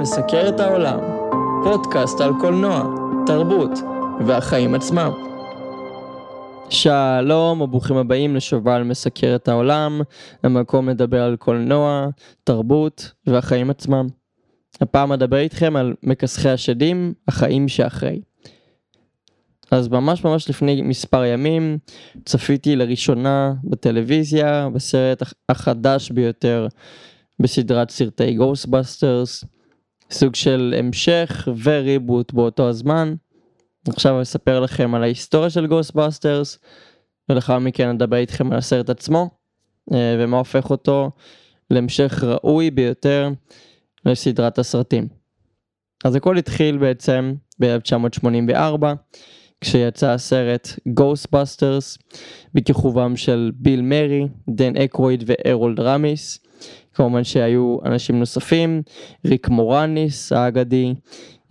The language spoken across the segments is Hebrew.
מסקר את העולם, פודקאסט על קולנוע, תרבות והחיים עצמם. שלום וברוכים הבאים לשובל מסקר את העולם, המקום לדבר על קולנוע, תרבות והחיים עצמם. הפעם אדבר איתכם על מכסחי השדים, החיים שאחרי. אז ממש ממש לפני מספר ימים צפיתי לראשונה בטלוויזיה בסרט החדש ביותר בסדרת סרטי Ghostbusters, סוג של המשך ו reboot באותו הזמן. עכשיו אני אספר לכם על ההיסטוריה של Ghostbusters ולאחר מכן אדבר איתכם על הסרט עצמו אה, ומה הופך אותו להמשך ראוי ביותר לסדרת הסרטים. אז הכל התחיל בעצם ב-1984 כשיצא הסרט Ghostbusters בכיכובם של ביל מרי, דן אקרויד וארולד רמיס. כמובן שהיו אנשים נוספים, ריק מורניס האגדי,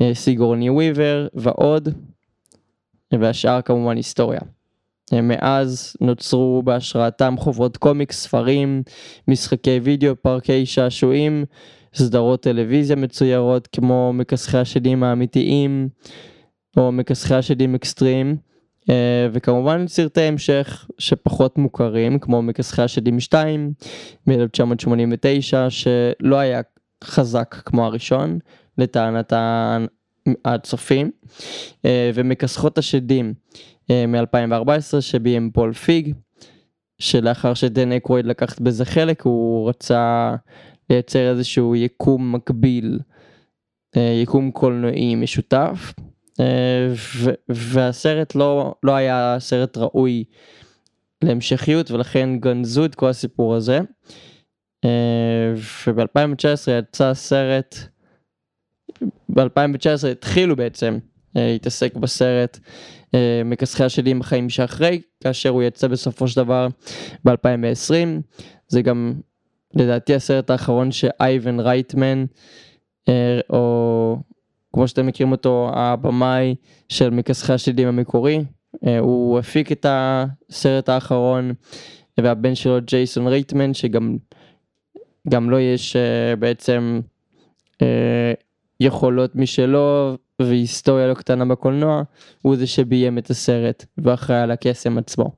אה, סיגורני וויבר ועוד, והשאר כמובן היסטוריה. אה, מאז נוצרו בהשראתם חוברות קומיקס, ספרים, משחקי וידאו, פארקי שעשועים, סדרות טלוויזיה מצוירות כמו מכסחי השדים האמיתיים או מכסחי השדים אקסטרים. אה, וכמובן סרטי המשך שפחות מוכרים כמו מכסחי השדים 2 מ-1989 שלא היה חזק כמו הראשון לטענת הצופים. אה, ומכסחות השדים אה, מ-2014 שביים פול פיג שלאחר שדן אקרויד לקח בזה חלק הוא רצה לייצר איזשהו יקום מקביל יקום קולנועי משותף והסרט לא, לא היה סרט ראוי להמשכיות ולכן גנזו את כל הסיפור הזה. וב-2019 יצא סרט, ב-2019 התחילו בעצם להתעסק בסרט מכסחי השדים בחיים שאחרי, כאשר הוא יצא בסופו של דבר ב-2020. זה גם לדעתי הסרט האחרון שאייבן רייטמן, או כמו שאתם מכירים אותו, הבמאי של מכסחי השדים המקורי, אה, הוא הפיק את הסרט האחרון, והבן שלו ג'ייסון רייטמן, שגם גם לו יש אה, בעצם אה, יכולות משלו והיסטוריה לא קטנה בקולנוע, הוא זה שביים את הסרט ואחראי על הקסם עצמו.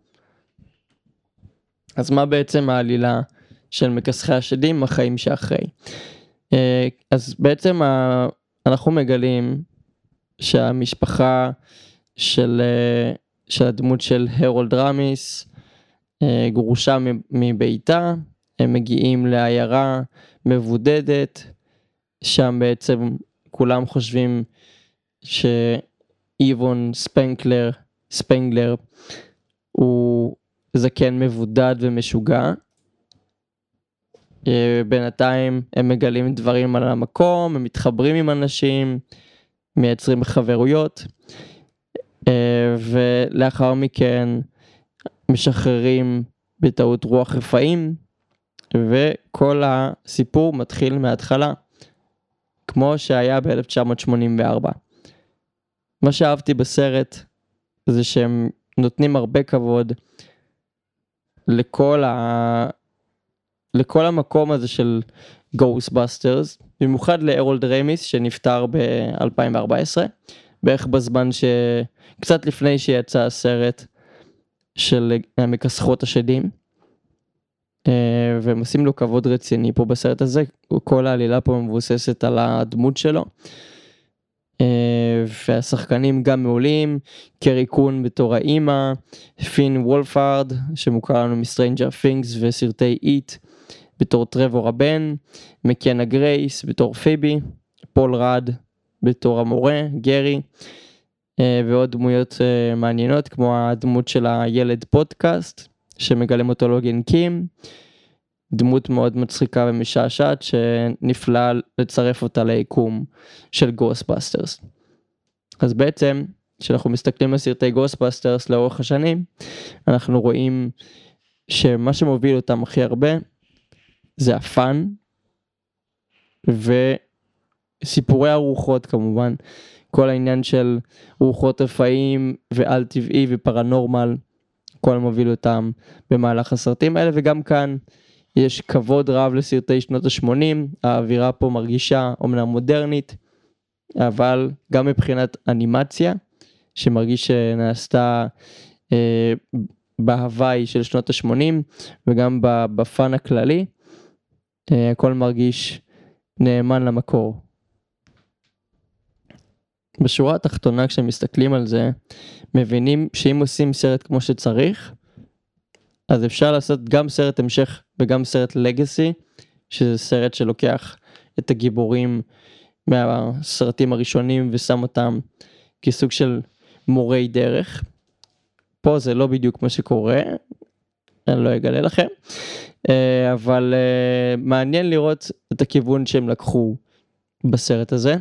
אז מה בעצם העלילה של מכסחי השדים, החיים שאחרי? אז בעצם אנחנו מגלים שהמשפחה של, אה, של הדמות של הרולד רמיס אה, גרושה מביתה, הם מגיעים לעיירה מבודדת, שם בעצם כולם חושבים שאיבון ספנקלר, ספנגלר הוא זקן מבודד ומשוגע, בינתיים הם מגלים דברים על המקום, הם מתחברים עם אנשים, מייצרים חברויות, אה, ולאחר מכן משחררים בטעות רוח רפאים, וכל הסיפור מתחיל מההתחלה, כמו שהיה ב-1984. מה שאהבתי בסרט זה שהם נותנים הרבה כבוד לכל ה... לכל המקום הזה של Ghostbusters, במיוחד להרולד רמיס שנפטר ב-2014, בערך בזמן ש... קצת לפני שיצא הסרט של מכסחות השדים. אה, והם עושים לו כבוד רציני פה בסרט הזה, כל העלילה פה מבוססת על הדמות שלו. אה, והשחקנים גם מעולים, קרי קון בתור האימא, פין וולפארד שמוכר לנו מ Stranger Things וסרטי It. בתור טרוור הבן, מקקנה גרייס בתור פיבי, פול רד בתור המורה, גרי, אה, ועוד דמויות אה, מעניינות כמו הדמות של הילד פודקאסט שמגלם אותו לוגן קים, דמות מאוד מצחיקה ומשעשעת שנפלא לצרף אותה ליקום של Ghostbusters. אז בעצם כשאנחנו מסתכלים על סרטי Ghostbusters לאורך השנים אנחנו רואים שמה שמוביל אותם הכי הרבה זה ה fun וסיפורי הרוחות כמובן, כל העניין של רוחות רפאים ועל טבעי ו paranormal, כל מוביל אותם במהלך הסרטים האלה. וגם כאן יש כבוד רב לסרטי שנות ה-80, האווירה פה מרגישה אומנם מודרנית, אבל גם מבחינת אנימציה, שמרגיש שנעשתה אה, בהוואי של שנות ה-80 וגם בפאן הכללי, הכל מרגיש נאמן למקור. בשורה התחתונה כשמסתכלים על זה, מבינים שאם עושים סרט כמו שצריך, אז אפשר לעשות גם סרט המשך וגם סרט לגאסי, שזה סרט שלוקח את הגיבורים מהסרטים הראשונים ושם אותם כסוג של מורי דרך. פה זה לא בדיוק מה שקורה, אני לא אגלה לכם, אה, אבל אה, מעניין לראות את הכיוון שהם לקחו בסרט הזה.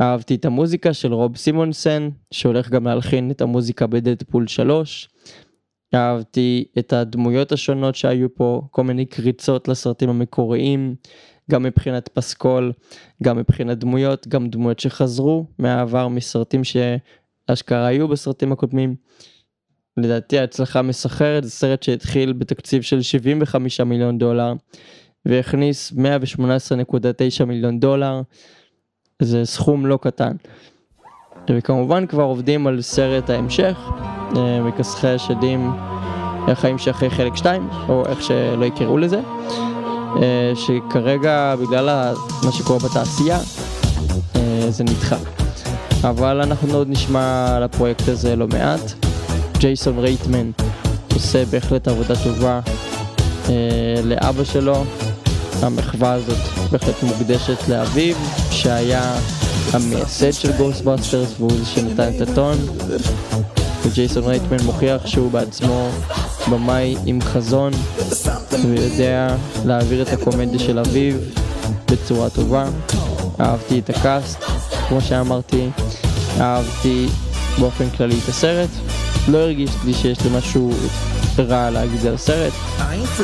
אהבתי את המוזיקה של רוב סימונסן, שהולך גם להלחין את המוזיקה בדדפול 3. אהבתי את הדמויות השונות שהיו פה, כל מיני קריצות לסרטים המקוריים, גם מבחינת פסקול, גם מבחינת דמויות, גם דמויות שחזרו מהעבר מסרטים שאשכרה היו בסרטים הקודמים. לדעתי ההצלחה מסחרת, זה סרט שהתחיל בתקציב של 75 מיליון דולר והכניס 118.9 מיליון דולר, זה סכום לא קטן. וכמובן כבר עובדים על סרט ההמשך, אה, מכסחי השדים, החיים שאחרי חלק 2, או איך שלא יקראו לזה, אה, שכרגע בגלל מה שקורה בתעשייה, אה, זה נדחה. אבל אנחנו עוד נשמע על הפרויקט הזה לא מעט. ג'ייסון רייטמן עושה בהחלט עבודה טובה לאבא שלו. המחווה הזאת בהחלט מוקדשת לאביו, שהיה המייסד של Ghostbusters והוא זה שנתן את הטון. וג'ייסון רייטמן מוכיח שהוא בעצמו במאי עם חזון ויודע להעביר את הקומדיה של אביו בצורה טובה. אהבתי את ה cast כמו שאמרתי אהבתי באופן כללי את הסרט לא הרגיש לי שיש לי משהו רע להגיד על הסרט.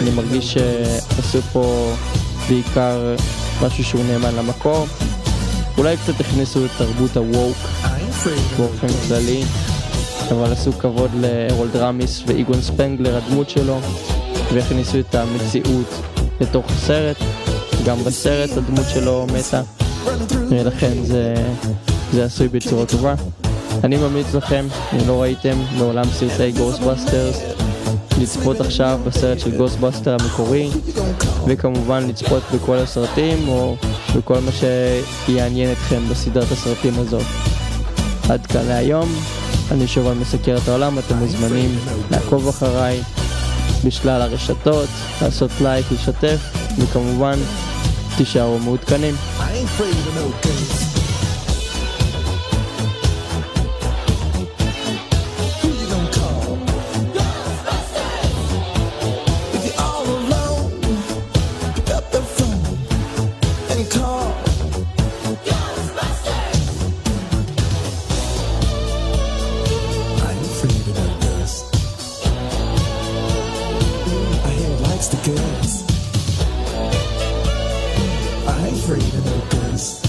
אני מרגיש שעשו פה בעיקר משהו שהוא נאמן למקור. אולי קצת הכניסו את תרבות ה woke באופן כללי, אבל עשו כבוד להרולד רמיס ואיגון ספנגלר, הדמות שלו, והכניסו את המציאות לתוך הסרט, גם בסרט הדמות שלו מתה, ולכן זה, זה עשוי בצורה טובה. אני ממליץ לכם, אם לא ראיתם מעולם סרטי Ghostbusters, לצפות עכשיו בסרט של Ghostbusters המקורי, וכמובן לצפות בכל הסרטים או בכל מה שיעניין אתכם בסדרת הסרטים הזאת. עד כאן להיום, אני שוב מסקר את העולם, אתם מוזמנים לעקוב אחריי בשלל הרשתות, לעשות לייק, לשתף, וכמובן תישארו מעודכנים. free the those.